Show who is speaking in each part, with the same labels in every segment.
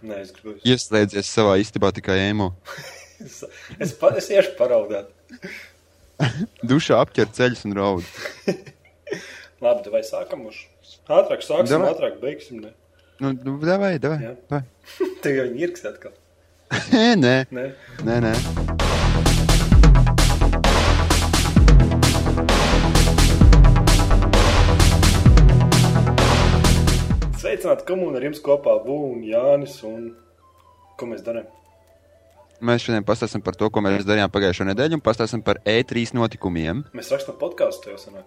Speaker 1: Nē, es gribu.
Speaker 2: Ieslēdzies savā istabā tikai emo.
Speaker 1: Es, es, pa, es iešu paraudāt.
Speaker 2: Dušā apķer ceļus un raud.
Speaker 1: Labi, vai sākam uz? Ātrāk sāksim,
Speaker 2: Davai.
Speaker 1: ātrāk beigsim. Ne?
Speaker 2: Nu, nu, davai, davai. Davai.
Speaker 1: Tev jau ir ierks atkal.
Speaker 2: nē,
Speaker 1: Nē.
Speaker 2: nē, nē.
Speaker 1: Sveicināti komūni ar jums kopā Būna, Jānis un ko mēs darām?
Speaker 2: Mēs šodien pastāstīsim par to, ko mēs darījām pagājušo nedēļu, un pastāstīsim par E3 notikumiem.
Speaker 1: Mēs rakstām podkāstu jau senāk.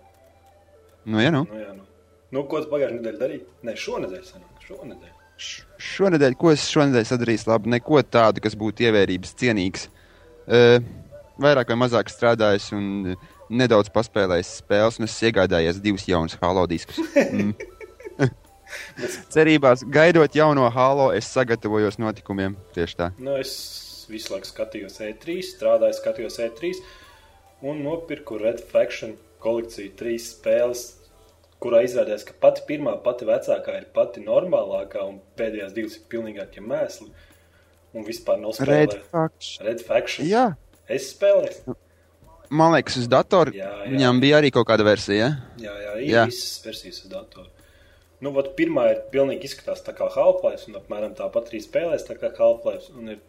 Speaker 2: Nu, ja nu.
Speaker 1: Nu, jā, nu. Nu, ko tu pagājušajā nedēļā darīji? Nē, šonadēļ senāk. Šonadēļ.
Speaker 2: Š- Šonadēļ, ko es šonadēļ sadarīju labi, neko tādu, kas būtu ievērības cienīgs. Uh, vairāk vai mazāk strādājis un nedaudz paspēlējis spēles, un es iegādājies divus jaunus halo diskus. Mm. Cerībās, gaidot jauno halo, es sagatavojos notikumiem. Tieši tā.
Speaker 1: Nu, es visu laiku skatījos E3, strādāju, skatījos E3 un nopirku Red Faction kolekciju trīs spēles, kurā izrādījās, ka pati pirmā, pati vecākā ir pati normālākā, un pēdējās divas ir pilnīgākie mēsli. Un vispār nav
Speaker 2: Red
Speaker 1: spēlēju.
Speaker 2: Faction.
Speaker 1: Red Faction.
Speaker 2: Jā,
Speaker 1: Es spēlēju.
Speaker 2: man liekas, uz datora viņam bija arī kaut kāda versija.
Speaker 1: Jā, jā,
Speaker 2: Jā.
Speaker 1: visas versijas uz datora. Nu, vat pirmā ir pilnīgi izskatās tā kā Half-Life, un apmēram tāpat arī spēlēs tā kā Half-Life. un ir-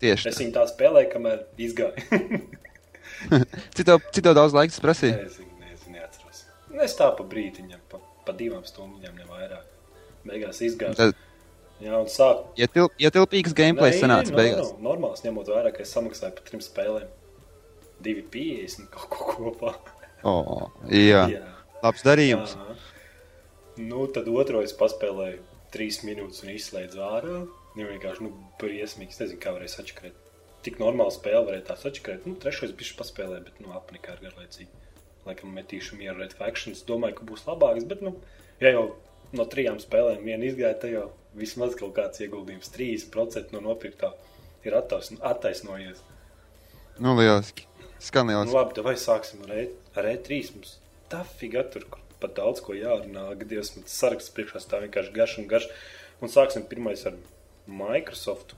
Speaker 2: Tieši
Speaker 1: Es viņu tā spēlēju, kamēr izgāju.
Speaker 2: Cik tev, daudz laika tas prasīja?
Speaker 1: Nezinu, nezinu, neatceros. Nu, Es tā pa brītiņam, pa, pa divām stundām, ne vairāk. Beigās izgāju.
Speaker 2: Tad
Speaker 1: Jā, un sāk.
Speaker 2: ietil, ietilpīgs gameplay sanāca
Speaker 1: no,
Speaker 2: beigās.
Speaker 1: no, normāls, ņemot vērā, ka es samaksāju par trim spēlēm. 2,50 kaut ko kopā.
Speaker 2: Oh, jā.
Speaker 1: Jā.
Speaker 2: labs darījums.
Speaker 1: Aha. Nu, tad otru es paspēlēju trīs minūtes un izslēdzu ārā. Viņa vienkārši, nu, briesmīgs. Nezinu, kā varēja sačakarēt. Tik normāli spēle varēja tā sačakarēt. Nu, trešais bišķi paspēlēja, bet, nu, apnikā ar garlaicīgi. Laikam metīšu mieru Red Factions. Domāju, ka būs labāks, bet, nu, ja jau no trijām spēlēm viena izgāja, tad jau vismaz kaut kāds ieguldījums 30% no nopirktā ir attaisn- attaisnojies.
Speaker 2: Nu, lieliski. Skan
Speaker 1: Nu,
Speaker 2: lieliski.
Speaker 1: labi, tad vai sāksim ar, e, ar E3. Mums tā figa tur, kur pat daudz ko jārunā. Gadies, man tas saraksts priekšā stāv vienkārši garš un garš. Un sāksim pirmais ar Microsoft.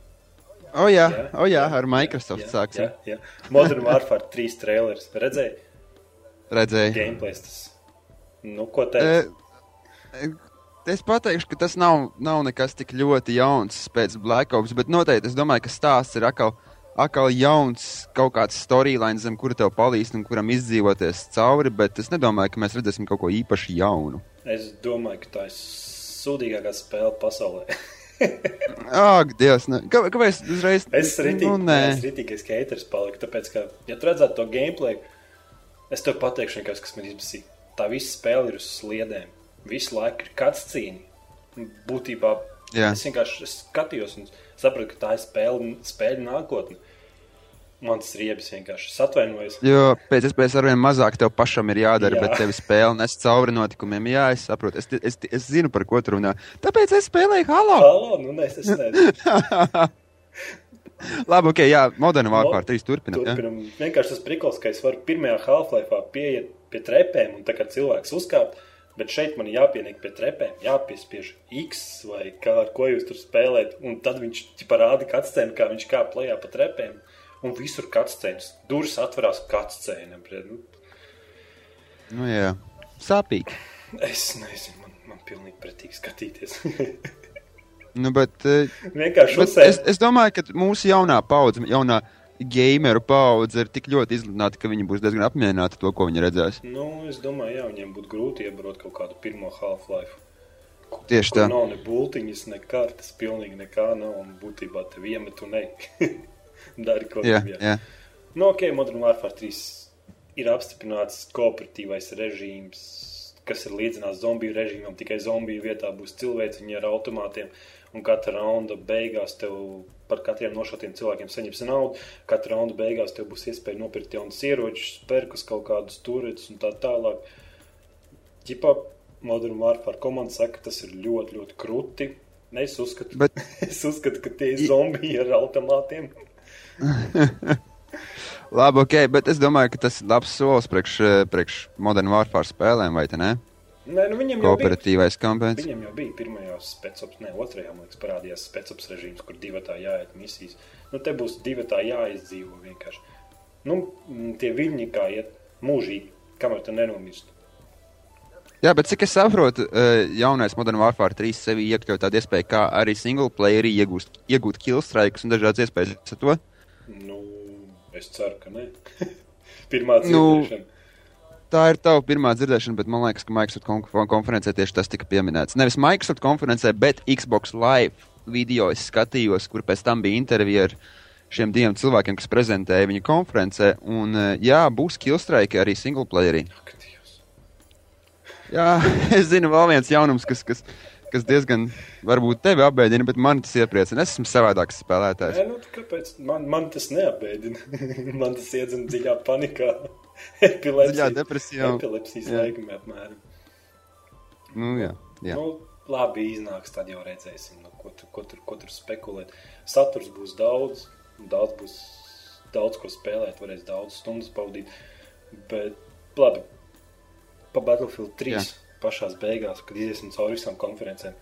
Speaker 2: O jā,
Speaker 1: Jā,
Speaker 2: o jā,
Speaker 1: jā,
Speaker 2: ar Microsoft
Speaker 1: jā,
Speaker 2: sāksim.
Speaker 1: Jā, jā. Modern Warfare 3 trailers. Redzēji,
Speaker 2: Redzēju.
Speaker 1: gameplays tas. Nu, ko teikt?
Speaker 2: E, Es pateikšu, ka tas nav, nav nekas tik ļoti jauns pēc Black Ops, bet noteikti es domāju, ka stāsts ir atkal, atkal jauns, kaut kāds storyline, zem kura tev palīdz un kuram izdzīvoties cauri, bet es nedomāju, ka mēs redzēsim kaut ko īpaši jaunu.
Speaker 1: Es domāju, ka tā ir sūdīgākā spēle pasaulē.
Speaker 2: Ak, Dievs, ne. Kā, kāpēc uzreiz?
Speaker 1: Es ritīgi,
Speaker 2: nu,
Speaker 1: nu, es ritīgais skaters paliku, tāpēc, ka, ja tu redzētu to gameplay, es tev pateikšu vienkārši, kas man izbasīja. Tā visa spēle ir uz sliedēm. Visu laiku ir kāds cīņa. Būtībā
Speaker 2: Jā.
Speaker 1: es vienkārši es skatījos un sapratu, ka tā ir spēle, spēle nākotne. Man tas riebis vienkārši es atvainojos.
Speaker 2: Jo pēc iespējas arvien mazāk tev pašam ir jādara,
Speaker 1: Jā.
Speaker 2: Bet tev spēle nes cauri notikumiem. Jā, es saprotu, es, es, es zinu, par ko tu runā. Tāpēc es spēlēju Halo.
Speaker 1: Halo, nu nē, es nezinu.
Speaker 2: Labi, ok, jā, Modern Warfare 3 turpinam. jā.
Speaker 1: Turpinam. Vienkārši tas prikals, ka es varu pirmajā Half-Life pieiet pie trepēm un tā kā cilvēks uzkāpt. Bet šeit man ir jāpieniek pie trepēm, jāpiespiež X vai kā, ar ko jūs tur spēlējat. Un tad viņš parāda cutscēnu, kā viņš kāp lejā pa trepēm. Un visur cutscenes. Durvis atverās cutscēna. Nu,
Speaker 2: Nu, jā, sāpīgi.
Speaker 1: es nezinu, man, man pilnīgi pretīgi skatīties.
Speaker 2: Nu, bet, eh,
Speaker 1: Vienkārši
Speaker 2: bet es,
Speaker 1: uzsēst.
Speaker 2: es domāju, ka mūsu jaunā paudze, jaunā gameru paudze ir tik ļoti izlīdzināta, ka viņi būs diezgan apmierināti ar to, ko viņi redzēs.
Speaker 1: Nu, es domāju, jā, viņiem būtu grūti iebrot kaut kādu pirmo Half-Life.
Speaker 2: Tieši tā.
Speaker 1: nav ne bultiņas, ne kartes, pilnīgi nekā nav. Un būtībā tev iemet un ej. Dari, ko
Speaker 2: Jā,
Speaker 1: gribi.
Speaker 2: jā.
Speaker 1: Nu, ok, Modern Warfare 3 ir apstiprināts kooperatīvais režīms, kas ir līdzinās zombiju režīmam. Tikai zombiju vietā būs cilvēciņi ar automātiem. Un katra raunda beigās tev par katriem nošautiem cilvēkiem saņemsi naudu. Katra raunda beigās tev būs iespēja nopirkt jaunus ieročus, spērkus, kaut kādus turētus un tā tālāk. Ķipā Modern Warfare komanda saka, ka tas ir ļoti, ļoti krūti. Es uzskatu,
Speaker 2: Bet-
Speaker 1: es uzskatu, ka tie ir zombiji ar automātiem.
Speaker 2: Labi, ok, bet es domāju, ka tas ir labs solis priekš, priekš Modern Warfare spēlēm, vai ne?
Speaker 1: Nē, nu viņam jau bija.
Speaker 2: kampaņas.
Speaker 1: Viņam jau bija pirmajās spēcopsās, ne otrajā, man liekas, parādījās spēcopsas režīms, kur divi tā jāiet misijas. Nu, te būs divi tā jāizdzīvo vienkārši. Nu, tie viļņi kā iet mūžīgi, kamēr tu nenomirsti.
Speaker 2: Jā, bet cik es saprotu, eh, jaunais Modern Warfare 3 sevi iekļauj tādu iespēju, kā arī single playerī iegūst, iegūt killstrikes un dažādas iespējas ar to.
Speaker 1: Nu, es ceru, ka ne. Pirmā
Speaker 2: Nu,
Speaker 1: dzirdēšana.
Speaker 2: Tā ir tava pirmā dzirdēšana, bet man liekas, ka Microsoft kon konferencē tieši tas tika pieminēts. Nevis Microsoft konferencē, bet Xbox Live video es skatījos, kur pēc tam bija intervija ar šiem diviem cilvēkiem, kas prezentēja viņa konferencē. Un, eh, jā, būs killstrike arī single playerī.
Speaker 1: Ak, Dievs.
Speaker 2: Jā, es zinu, vēl viens jaunums, kas, kas, kas diezgan varbūt tevi apbēdina, bet man tas iepriecina. Es esmu savādāks spēlētājs.
Speaker 1: Nē, nu, kāpēc? Man, man tas neapbēdina. man tas iedzina dziļā panikā. Epilepsija.
Speaker 2: Depresijā.
Speaker 1: Epilepsijas
Speaker 2: Jā.
Speaker 1: laikumā apmēram.
Speaker 2: Nu, jā, jā.
Speaker 1: Nu, labi, iznāks, tad jau redzēsim, nu, ko, tur, ko, tur, ko tur spekulēt. Saturs būs daudz, daudz būs daudz ko spēlēt, varēs daudz stundas pavadīt. Bet, labi, pa Battlefield 3
Speaker 2: Jā.
Speaker 1: Jā. pašās beigās, kad iesim cauri visām konferencēm,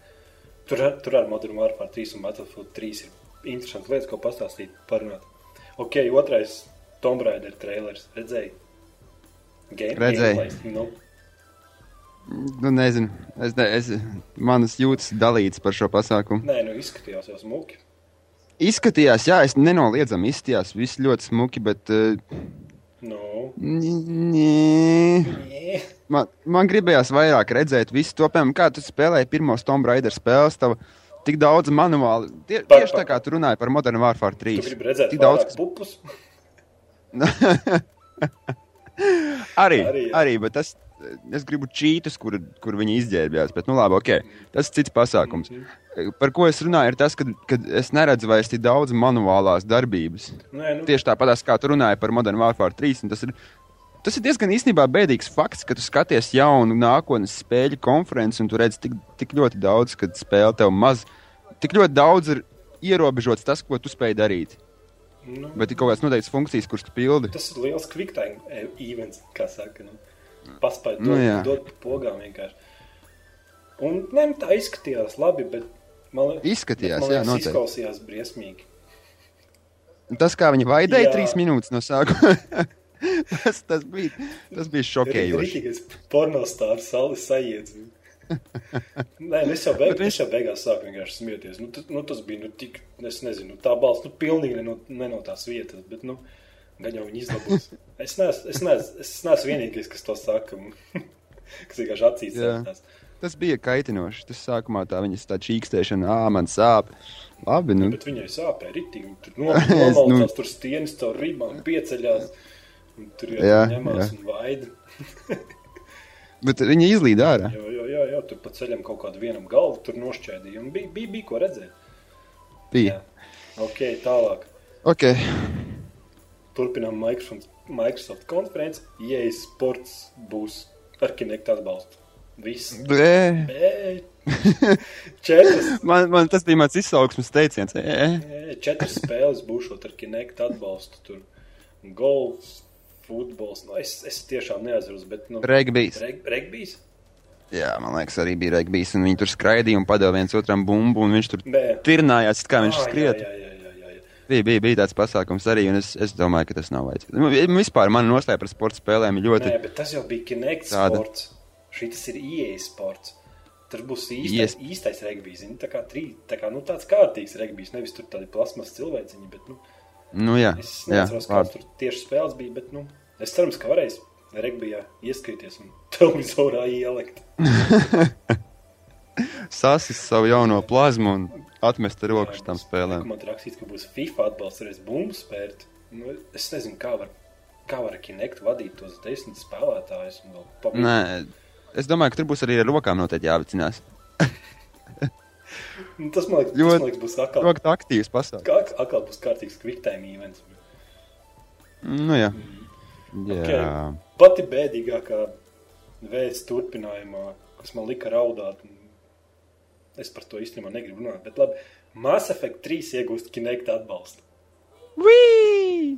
Speaker 1: tur, tur ar Modern Warfare 3 un Battlefield 3 ir interesantas lietas, ko pastāstīt, parunāt. Ok, otrais Tomb Raider trailers, redzēji? Game,
Speaker 2: Redzēju.
Speaker 1: gameplays, Nu,
Speaker 2: Nu, nezinu, es, ne, es, manas jūtas dalītas par šo pasākumu.
Speaker 1: nē, nu izskatījās jau smuki.
Speaker 2: Izskatījās, jā, es nenoliedzami izskatījās, viss ļoti smuki, bet. Uh,
Speaker 1: Nu,
Speaker 2: Nē, man, man gribējās vairāk redzēt visu to, piemēram, kā tu spēlēji pirmo Tomb Raider spēles. Tava, tik daudz manuāli. Tie,
Speaker 1: Pa-
Speaker 2: tieši
Speaker 1: pa-
Speaker 2: tā kā tu runāji par Modern Warfare 3.
Speaker 1: Tu gribi redzēt
Speaker 2: tik daudz,
Speaker 1: vairāk pupus?
Speaker 2: arī,
Speaker 1: Arī,
Speaker 2: arī, bet tas. Es gribu čītus, kur, kur viņi izģērbjās. Bet, nu, labi, ok. Tas ir cits pasākums. Par ko es runāju, ir tas, ka, ka es neredzu vairs tik daudz manuālās darbības.
Speaker 1: Nē, nu,
Speaker 2: Tieši tāpat kā tu runāji par Modern Warfare 3. un Tas ir, tas ir diezgan īstenībā bēdīgs fakts, ka tu skaties jaunu nākotnes spēļu konferenci un tu redz tik, tik ļoti daudz, kad spēle tev maz. Tik ļoti daudz ir ierobežots tas, ko tu spēj darīt.
Speaker 1: nu,
Speaker 2: Bet ir kaut kādas noteiktas funkcijas, kuras tu pildi.
Speaker 1: tas ir liels quicktime e- events, kā saka. Nu. Paspēj
Speaker 2: Nu,
Speaker 1: dot,
Speaker 2: jā.
Speaker 1: pogām vienkārši. Un ne, tā izskatījās labi, bet man
Speaker 2: Izskatījās,
Speaker 1: man
Speaker 2: jā,
Speaker 1: liekas,
Speaker 2: noteikti.
Speaker 1: izklausījās briesmīgi.
Speaker 2: Tas, kā viņi vaidēja
Speaker 1: Jā.
Speaker 2: trīs minūtes no sākuma, tas, tas bija, tas bija šokējoši.
Speaker 1: Rītīgais pornostārs salis sajiedz. Nē, nu es jau, beig, es jau beigās sāku vienkārši smieties. Nu, tas, nu, tas bija nu, tik, es nezinu, tā balss, nu, pilnīgi ne no, ne no tās vietas, bet, nu, gan jau viņi izlabos. Es neesmu, es neesmu, es neesmu vienīgais, kas to saka, kas vienkārši acīs
Speaker 2: Jā.
Speaker 1: sēstās.
Speaker 2: Tas bija kaitinoši. Tas sākumā tā viņas tā čīkstēšana, ah, man sāp. Labi, nu,
Speaker 1: Bet viņai sāpēja ritīgi, un tur
Speaker 2: Es, nu-
Speaker 1: tur stienas caur rībām, pieceļās, un tur jau
Speaker 2: Jā,
Speaker 1: ņemās
Speaker 2: jā.
Speaker 1: un vaida.
Speaker 2: bet viņa izlīd ārā.
Speaker 1: Jā, jā, jā, jā, tur pa ceļam kaut kādu vienam galvu tur nošķēdīja, bija, bija, bija ko redzēt.
Speaker 2: Bija.
Speaker 1: Ok, tālāk.
Speaker 2: Ok,
Speaker 1: Turpinām Microsoft, Microsoft konferenci. EA sports būs ar Kinect atbalstu. Viss.
Speaker 2: Bē.
Speaker 1: Bē. Četras,
Speaker 2: Man, man tas bija mans izsauksmes teiciens. E,
Speaker 1: ē, četras spēles būšot ar Kinect atbalstu. Tur golfs, futbols. Nu, es, es tiešām neatceros, bet. Nu,
Speaker 2: Regbijs.
Speaker 1: Reg, regbijs?
Speaker 2: Jā, man liekas, arī bija regbijs. Un viņi tur skraidīja un padeva viens otram bumbu. Un viņš tur
Speaker 1: Nē.
Speaker 2: tirnājās, kā viņš
Speaker 1: Ah,
Speaker 2: skriet.
Speaker 1: Jā, jā, jā, jā, jā.
Speaker 2: Bija, bija, bija tāds pasākums arī. Un es, es domāju, ka tas nav vajadzīgs. Nu, Vispār man nostāja par sporta spēlēm ļoti.
Speaker 1: Nē, bet tas jau bija Kinect
Speaker 2: Tāda.
Speaker 1: sports. Šis ir EA sports. Tur būs īstais, īstais regbijs. zini, Tā kā, trī, tā kā nu, tāds kārtīgs regbijs. Nevis tur tādi plasmas cilvēciņi, bet nu,
Speaker 2: Nu, jā,
Speaker 1: es kāds
Speaker 2: labi.
Speaker 1: tur tieši spēles bija. Bet, nu, es ceru, ka varēs regbijā ieskrieties un televizorā ielikt.
Speaker 2: Sasis savu jauno plazmu un atmest rokas tam spēlēm.
Speaker 1: Man tur rakstīts, ka būs FIFA atbalsts, varēs bumbu spērt. Nu, es nezinu, kā var, kā var Kinect vadīt tos desmit spēlētājus.
Speaker 2: Nē, es domāju, ka tur būs arī ar rokām noteikti jāvicinās.
Speaker 1: Nu, Tas man liekas,
Speaker 2: Ļoti-
Speaker 1: tas, man liekas būs atkal,
Speaker 2: Ļoti aktīvs pasākums.
Speaker 1: kā, atkal būs kārtīgs quicktime events.
Speaker 2: Nu, jā. jā.
Speaker 1: Ok. Pati bēdīgākā vēsts turpinājumā, kas man lika raudāt, un es par to īstenībā negribu runāt, bet labi. Mass Effect 3 iegūst Kinect atbalstu.
Speaker 2: Whee!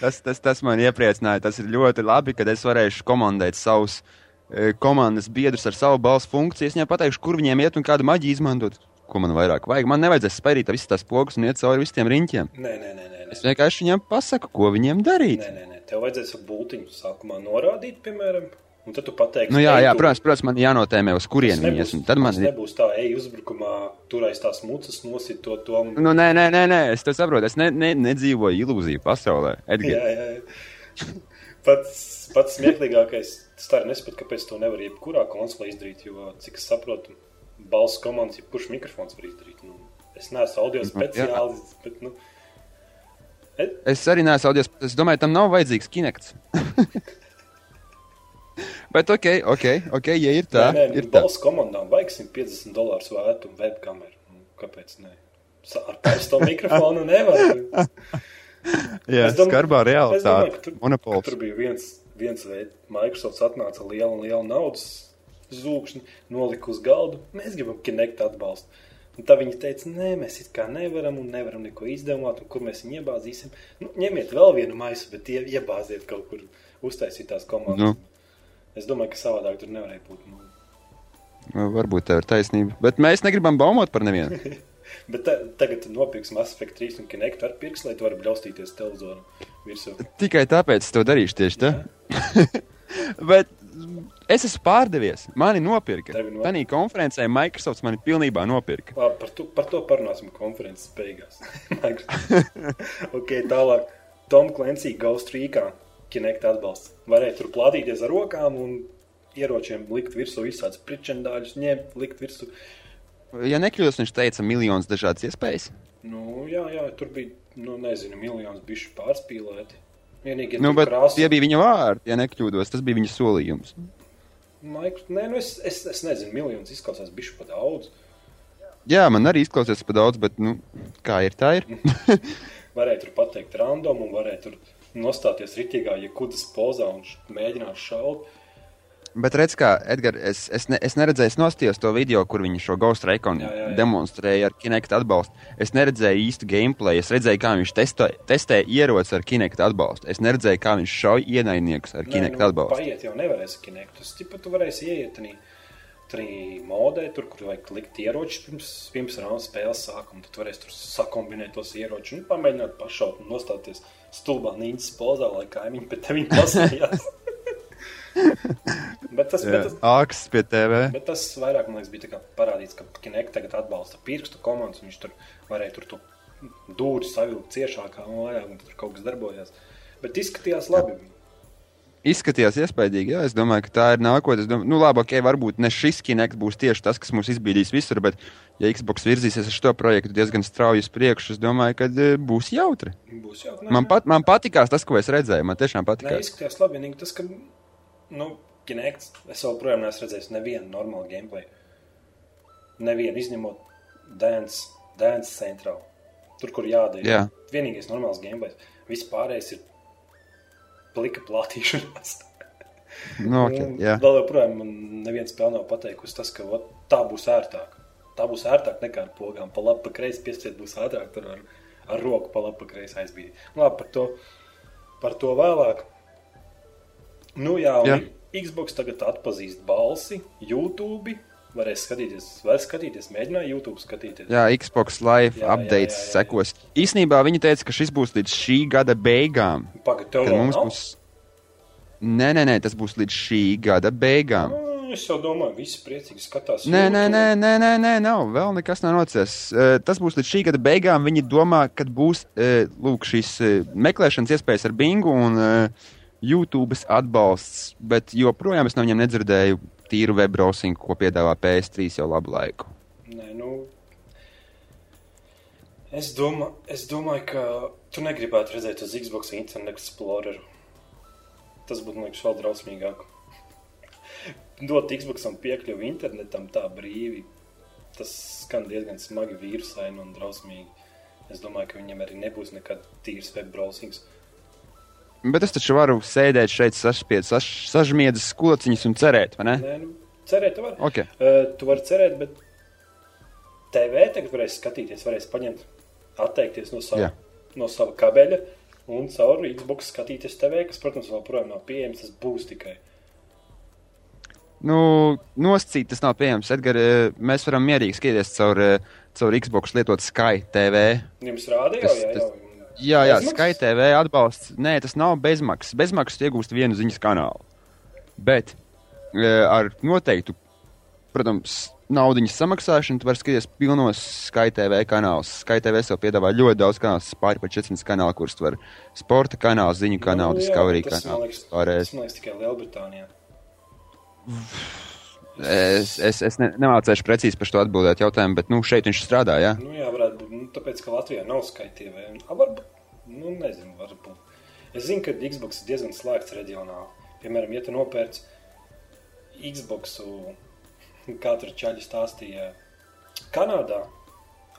Speaker 2: Tas, tas, tas man iepriecināja. Tas ir ļoti labi, kad es varēšu komandēt savus e, komandas biedrus ar savu balsu funkciju. Es viņiem pateikšu, kur viņiem iet un kādu maģiju izmantot. Ko man vairāk vajag? Man nevajadzēs spērīt visas tās pogas un iet cauri visiem riņķiem.
Speaker 1: Nē, nē, nē. nē, nē.
Speaker 2: Es vienkārši viņiem pasaku, ko viņiem darīt.
Speaker 1: Nē, nē, nē. Tev vajadzēs ar būtiņu sākumā norādīt, piemēram, un tad tu pateiksi,
Speaker 2: Nu, jā,
Speaker 1: "Ej,
Speaker 2: jā,
Speaker 1: tu-
Speaker 2: protams, protams, man jānotēmē, uz
Speaker 1: tas
Speaker 2: kurieni viņi ies. Tad man
Speaker 1: nebūs tā, ej, uzbrukumā, turēs tās mucas, nosit to, to. Un...
Speaker 2: Nu, nē, nē, nē, nē, es to saprotu. Es ne, ne, nedzīvoju ilūziju pasaulē. Edgars.
Speaker 1: Jā, jā, jā. Pats, pats smieklīgākais, tas tā ir nesaprot, kāpēc to nevar jebkurā konsolē izdarīt, jo, cik es saprotu, balss komandas, jebkurš mikrofons var izdarīt. Nu, es neesmu audio speciālists, bet, nu,
Speaker 2: Es arī neesmu audios. Es domāju, tam nav vajadzīgs kinekts. Bet ok, ok, ok, ja ir tā,
Speaker 1: nē, nē,
Speaker 2: ir tā.
Speaker 1: balss komandām vajag 150 dolārus vērtu webkameru. Nu, kāpēc ne? Ar parasto mikrofonu nevar.
Speaker 2: Jā,
Speaker 1: Es domāju-
Speaker 2: skarbā realitāte.
Speaker 1: tur,
Speaker 2: Monopols.
Speaker 1: tur bija viens, viens veids, Microsoft atnāca ar lielu, lielu naudas zūkšņu, nolika uz galdu. Mēs gribam kinekt atbalstu. Un tā viņi teica, nē, mēs it kā nevaram un nevaram neko izdomāt, un kur mēs viņu iebāzīsim. Nu, ņemiet vēl vienu maisu, bet ie, iebāziet kaut kur uztaisīt tās komandas.
Speaker 2: Nu.
Speaker 1: Es domāju, ka savādāk tur nevarēja būt. Nu.
Speaker 2: Nu, Varbūt tev ir taisnība. Bet mēs negribam baumot par nevienu.
Speaker 1: Bet ta, tagad tu nopirksi Mass Effect 3 un Kinect ar pirkstu, lai tu varētu bļaustīties televizoru virsū.
Speaker 2: Tikai tāpēc es to darīšu tieši tā. Bet es esmu pārdevies. Mani nopirka. Tanī konferencē Microsoft mani pilnībā nopirka.
Speaker 1: Labi, par, to, par to parunāsim konferences beigās. ok, tālāk. Tom Clancy Ghost Recon Kinect atbalsts. Varēja tur plādīties ar rokām un ieročiem likt virsū visādus pričendāļus, ņemt, likt virsū.
Speaker 2: Ja nekļūdos, viņš teica, miljonus dažādas iespējas.
Speaker 1: Nu, jā, jā, tur bija, nu, nezinu, miljonus bišu pārspīlēti. Vienīgi, ja
Speaker 2: Nu, bet
Speaker 1: krāsa-
Speaker 2: tie bija viņa vārdi, ja nekļūdos. Tas bija viņa solījums.
Speaker 1: Maiks- Nē, nu es, es, es nezinu, miljonus izklausās bišu pa daudz.
Speaker 2: Jā, man arī izklausās par daudz, bet nu, kā ir, tā ir.
Speaker 1: Varēja tur pateikt random un varēja tur nostāties ritīgā, ja kudas pozā un mēģināt šaut.
Speaker 2: Bet redz, kā Edgars, es, es, ne, es neredzēju, es nostījos to video, kur viņi šo Ghost Recon
Speaker 1: Jā, jā, jā.
Speaker 2: demonstrēja ar Kinect atbalstu. Es neredzēju īstu gameplay, es redzēju, kā viņš testo, testē ieroci ar Kinect atbalstu. Es neredzēju, kā viņš šauj ienaidniekus ar Kinect
Speaker 1: nu,
Speaker 2: atbalstu.
Speaker 1: Paiet jau nevarēs kinekt. Tas tipa tu varēsi ieiet tādā Tur modē, tur, kur vajag likt ieročus pirms, pirms raunda spēles sākuma. Tad varēs tur sakombinēt tos ieročus un pamēģināt pašaut un nostāties stulbā nīcas pozā, lai kaimiņi pēc tevis pasmējās. bet, tas, bet, tas,
Speaker 2: Aks pie TV.
Speaker 1: bet tas vairāk, man liekas, bija parādīts, ka Kinect tagad atbalsta pirkstu komandas. un Viņš tur varēja tur to dūri savilkt ciešākā vairāk, un tur kaut kas darbojās. Bet izskatījās labi.
Speaker 2: Izskatījās iespaidīgi, jā. Es domāju, ka tā ir nākotne. Es domāju, nu, labi, ok, varbūt ne šis Kinect būs tieši tas, kas mūs izbīdīs visur, bet, ja Xbox virzīsies ar šo projektu diezgan strauji uz priekšu, es domāju, ka e, būs jautri.
Speaker 1: Būs jau
Speaker 2: Man, pat, man patīkās tas, ko es redzēju. Man tiešām
Speaker 1: Nē,
Speaker 2: patīkās.
Speaker 1: izskatījās labi. Tas, ka, nu, Kinect, es joprojām neesmu redzējis nevienu normālu gameplay. Nevienu izņemot Dance, Dance Central. Tur, kur jādara.
Speaker 2: Jā.
Speaker 1: Vienīgais normāls gameplay. Viss pārējais ir plika platīšanās.
Speaker 2: Nu, okay, jā.
Speaker 1: Vēl joprojām man neviens spēle nav pateikusi tas, ka ot, tā būs ērtāk. Tā būs ērtāk nekā ar pogām. Pa labi, pa kreisi piestiet būs ātrāk. Tur ar, ar roku pa labi, pa kreisi aizbīdīt. Nu, labi, par to, par to vēlāk. Nu, jā, un
Speaker 2: Jā.
Speaker 1: Xbox tagad atpazīst balsi, YouTube. Varēs skatīties, var skatīties, mēģināja YouTube skatīties.
Speaker 2: Jā, Xbox Live
Speaker 1: Jā, jā,
Speaker 2: updates
Speaker 1: jā, jā, jā.
Speaker 2: sekos. Īsnībā viņi teica, ka šis būs līdz šī gada beigām.
Speaker 1: Pagaid, tev
Speaker 2: Kad
Speaker 1: vēl
Speaker 2: mums
Speaker 1: nav?
Speaker 2: būs. Nē, nē, nē, tas būs līdz šī gada beigām.
Speaker 1: Nu, Es jau domāju, visi priecīgi skatās.
Speaker 2: Nē, nē, nē, nē, nē, nē, nav. Vēl nekas nav nocies. Eh, Tas būs līdz šī gada beigām. Viņi domā, ka būs eh, lūk, šīs eh, meklēšanas iespējas ar Bingu un YouTube atbalsts. Bet joprojām es no viņiem nedzirdēju tīru web browsingu, ko piedāvā PS3 jau labu laiku.
Speaker 1: Nē, nu. Es, domā, es domāju, ka tu negribētu redzēt uz Xbox Internet Explorer. Tas būtu, man liekas, vēl drausmīgāk. Dot Xboxam piekļuvi internetam tā brīvi. Tas skan diezgan smagi vīrusaini un drausmīgi. Es domāju, ka viņam arī nebūs nekad tīrs web browsings.
Speaker 2: Bet es taču varu sēdēt šeit, sašpiet, saš, sažmiedzis skociņus un cerēt, vai ne?
Speaker 1: Nē, nu, cerēt, tu vari.
Speaker 2: Okay.
Speaker 1: Uh, tu vari cerēt, bet TV tagad varēs skatīties, varēs paņemt, atteikties no sava,
Speaker 2: Jā.
Speaker 1: no sava kabeļa un caur Xbox skatīties TV, kas, protams, joprojām nav pieejams. Tas būs tikai.
Speaker 2: Nu, nosacīt tas nav pieejams. Edgar, mēs varam mierīgi skatīties caur, caur Xbox lietot Sky TV.
Speaker 1: Jums rādīja,
Speaker 2: Tas-
Speaker 1: jā, jau.
Speaker 2: Jā, jā,
Speaker 1: Bezmaksas?
Speaker 2: Sky TV atbalsts. Nē, tas nav bezmaksas. Bezmaksas iegūst vienu ziņas kanālu. Bet e, ar noteiktu, protams, naudiņas samaksāšanu tu vari skatīties pilnos Sky TV kanālus. Sky TV jau piedāvā ļoti daudz kanālus, pāri par 400 kanālu, kurus tu vari sporta kanālu, ziņu kanālu,
Speaker 1: Nu,
Speaker 2: Discovery
Speaker 1: tas, man
Speaker 2: kanālu.
Speaker 1: liekas. Tas man liekas tikai Lielbritānijā.
Speaker 2: Es, es, es ne, nemācīšu precīzi par to atbildēt jautājumu, bet nu, šeit viņš strādā. Jā,
Speaker 1: Nu, jā, varētu būt. Nu, tāpēc, ka Latvijā nav skaitīvē. Varbūt, nu, nezinu, varbūt. Es zinu, ka Xbox ir diezgan slēgts reģionāli. Piemēram, ja tu nopērci Xbox, kā tur čaļi stāstīja, Kanādā,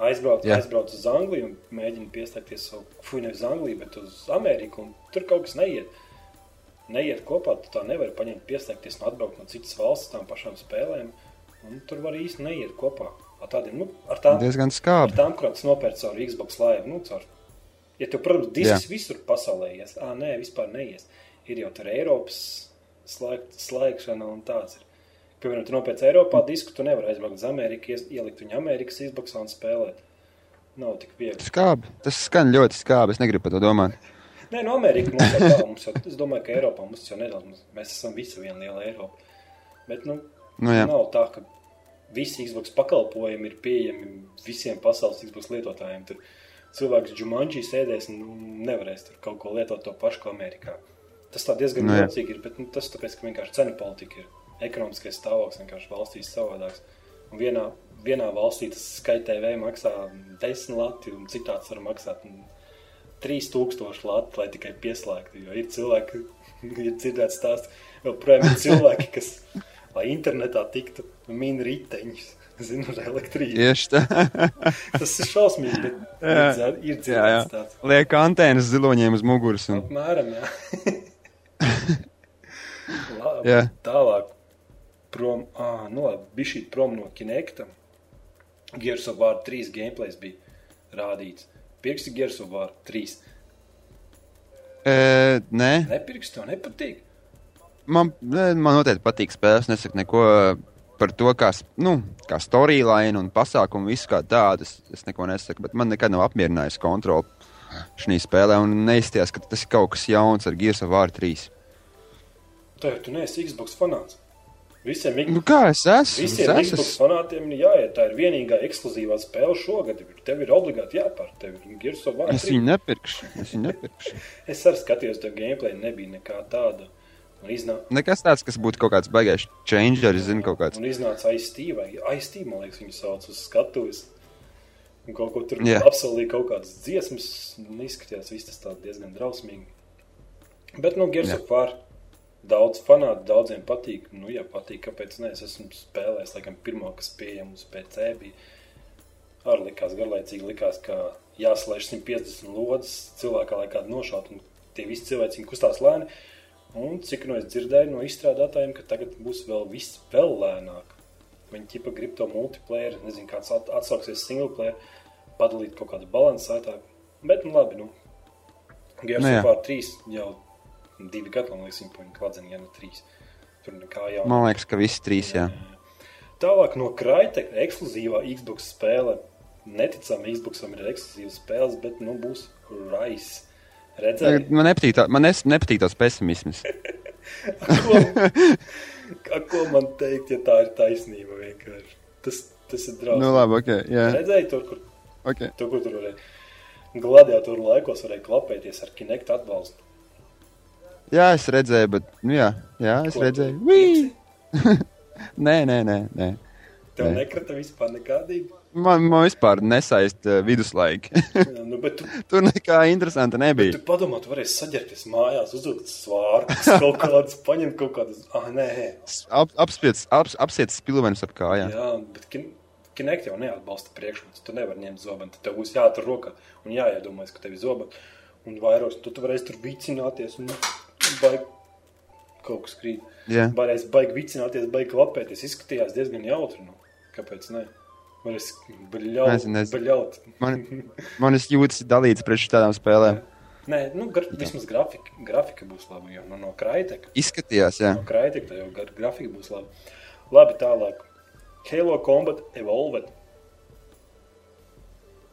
Speaker 1: aizbrauc,
Speaker 2: Jā.
Speaker 1: aizbrauc uz Angliju un mēģina pieslēgties savu, fuj, nevis Angliju, bet uz Ameriku, un tur kaut kas neiet. Neiet kopā, tu tā nevari paņemt, pieslēgties un atbraukt no citas valsts tām pašām spēlēm. Tur var īsti neiet kopā. Ar tādiem, nu, ar tām,
Speaker 2: diezgan
Speaker 1: ar
Speaker 2: skābi.
Speaker 1: tām kurām tas nopērts caur Xbox Live. Nu, caur, ja tu, protams, disks visur pasaulē ies, ah, nē, vispār neies. Ir jau tur Eiropas slēgt, slēgšana un tāds ir. Piemēram, tu nopērci Eiropā disku, tu nevari aizbraukt uz Ameriku, ielikt viņu Amerikas Xbox un spēlēt. Nav tik viegli.
Speaker 2: Skābi. Tas skan ļoti skābi. Es negribu par to domāt.
Speaker 1: Nē, no Amerikas mums jau tā, mums es domāju, ka Eiropā mums jau nedaudz, mēs esam visi viena liela Eiropa. Bet, nu,
Speaker 2: Nu, jā.
Speaker 1: nav tā, ka visi Xbox pakalpojumi ir pieejami visiem pasaules Xbox lietotājiem. Tur cilvēks Jumanji sēdēs un nu, nevarēs tur kaut ko lietot to pašu, ko Amerikā. Tas tā diezgan
Speaker 2: Nu, jā.
Speaker 1: jocīgi ir, bet nu, tas tāpēc, ka vienkārši cenu politika ir. Ekonomiskais stāvoklis vienkārši valstīs savādāks. Un vienā, vienā valstī tas skaitē maksā 10 lati, un citā tas var maksāt 3000 lati, lai tikai pieslēgtu. Jo ir cilvēki, ir dzirdēts stāsts, joprojām ir cilvēki, kas, lai internetā tiktu, min riteņus. Zinu, ar elektrību.
Speaker 2: Tieši tā.
Speaker 1: Tas ir šausmīgi, bet
Speaker 2: Jā.
Speaker 1: ir
Speaker 2: jā, jā.
Speaker 1: dzirdēts tāds.
Speaker 2: Liek antēnas ziloņiem uz muguras. Un...
Speaker 1: Apmēram, jā. Labi,
Speaker 2: Jā.
Speaker 1: tālāk. Prom, ah, nu labi, bija šī prom no Kinecta. Gears of War 3 gameplays bija rādīts. Pirksti Gears of War 3.
Speaker 2: E, nē,
Speaker 1: Nepirksti, tev nepatīk.
Speaker 2: man, man noteikti patīk spēles. Nesaku neko par to, kā, nu, kā storyline un pasākumu, visu kā tādu. Es, es neko nesaku, bet man nekad nav apmierinājusi kontrole šī spēlē. Un neizties, ka tas ir kaut kas jauns ar Gears of War 3.
Speaker 1: Tev, tu neesi Xbox fanāts. Visiem,
Speaker 2: Nu, es esmu?
Speaker 1: visiem
Speaker 2: Es
Speaker 1: Xbox
Speaker 2: esmu.
Speaker 1: fanātiem ir jāiet. Tā ir vienīgā ekskluzīvā spēle šogad. Tev ir obligāti. Tev 3.
Speaker 2: Es viņu nepirkšu. Es viņu nepirkšu.
Speaker 1: Es arī skatījos, to gameplay nebija nekā tāda. Un iznāca,
Speaker 2: Nekas tāds, kas būtu kaut kāds baigais changeris, zinu, kaut kāds.
Speaker 1: un iznāca aizstīva, vai aizstīva, man liekas, viņu sauc uz skatuves. Un kaut ko tur yeah. apsolīja kaut kādas dziesmas, un izskatījās viss tas diezgan drausmīgi. Bet, nu, Gears
Speaker 2: Jā.
Speaker 1: of War daudz fanātu, daudziem patīk. Nu, jā, patīk, kāpēc ne? Es esmu spēlējis, laikam, pirmo, kas pieejams uz PC bija. Arī likās garlaicīgi, likās, ka jāslēdz 150 lodes cilvēkā, lai kādu nošautu, un tie visi cilvēki kustās lēni. Un cik no es dzirdēju no izstrādātājiem, ka tagad būs vēl viss vēl lēnāk. Viņi ķipa grib to multiplayer, nezinu, kāds at atsauksies single player, padalīt kaut kādu balansētāku. Bet, nu labi, nu. Gears
Speaker 2: Nu
Speaker 1: of War 3 jau divi gadi, man liekas, viņi paņem kladzeni, ja ne trīs. Tur nekā jau.
Speaker 2: Man liekas, ka visi trīs, jā.
Speaker 1: Tālāk no Crytek ekskluzīvā Xbox spēle. Neticami, Xboxam ir ekskluzīvas spēles, bet nu būs Rise. Redzēji,
Speaker 2: Man nepatīk, tā, man nepatīk tas pesimisms.
Speaker 1: ko, a, ko man teikt, ja tā ir taisnība vienkārši. Tas, tas ir drausmīgi.
Speaker 2: Nu, labi, ok. Jā,
Speaker 1: Redzēji, tur, kur,
Speaker 2: ok.
Speaker 1: tur, kur tur varēja gladiatoru laikos varēja klapēties ar Kinect atbalstu.
Speaker 2: Jā, es redzēju, bet, nu, jā, jā es
Speaker 1: Ko
Speaker 2: redzēju. Nē, nē, nē, nē.
Speaker 1: Tev
Speaker 2: Nē.
Speaker 1: nekrita vispār nekādīgi.
Speaker 2: Man, man vispār nesaist uh, viduslaiki.
Speaker 1: Jā, nu, tu,
Speaker 2: Tur nekā interesanta nebija.
Speaker 1: tu padomā, tu varēsi saģerties mājās, uzvilkt svārkus, kaut kādus, paņemt kaut kādus. Ah, nē,
Speaker 2: Ap, apspiets, ap, apsiets spilvenis ap kājām.
Speaker 1: Jā, bet kin Kinect jau neatbalsta priekšmetus. Tu nevari ņemt zobenu, tad tev būs jāatur rokā un jāiedomājas, ka tev ir zobens. Un vairos, tu, tu varēsi tur vicināties un baigi kaut kas krīt.
Speaker 2: Jā.
Speaker 1: Varēs baigi vicināties, baigi klapēties. Izskatījās diezgan jautri. Nu. Kāpēc ne? Varēs baļaut. Baļaut.
Speaker 2: Man, manis jūtas dalīts pret tādām spēlēm.
Speaker 1: Nē, nu, gar, vismaz grafika, grafika būs laba. Jo no, no Kraiteka.
Speaker 2: Izskatījās, jā.
Speaker 1: No Kraiteka jau gar, grafika būs laba. Labi, tālāk. Halo Combat Evolved.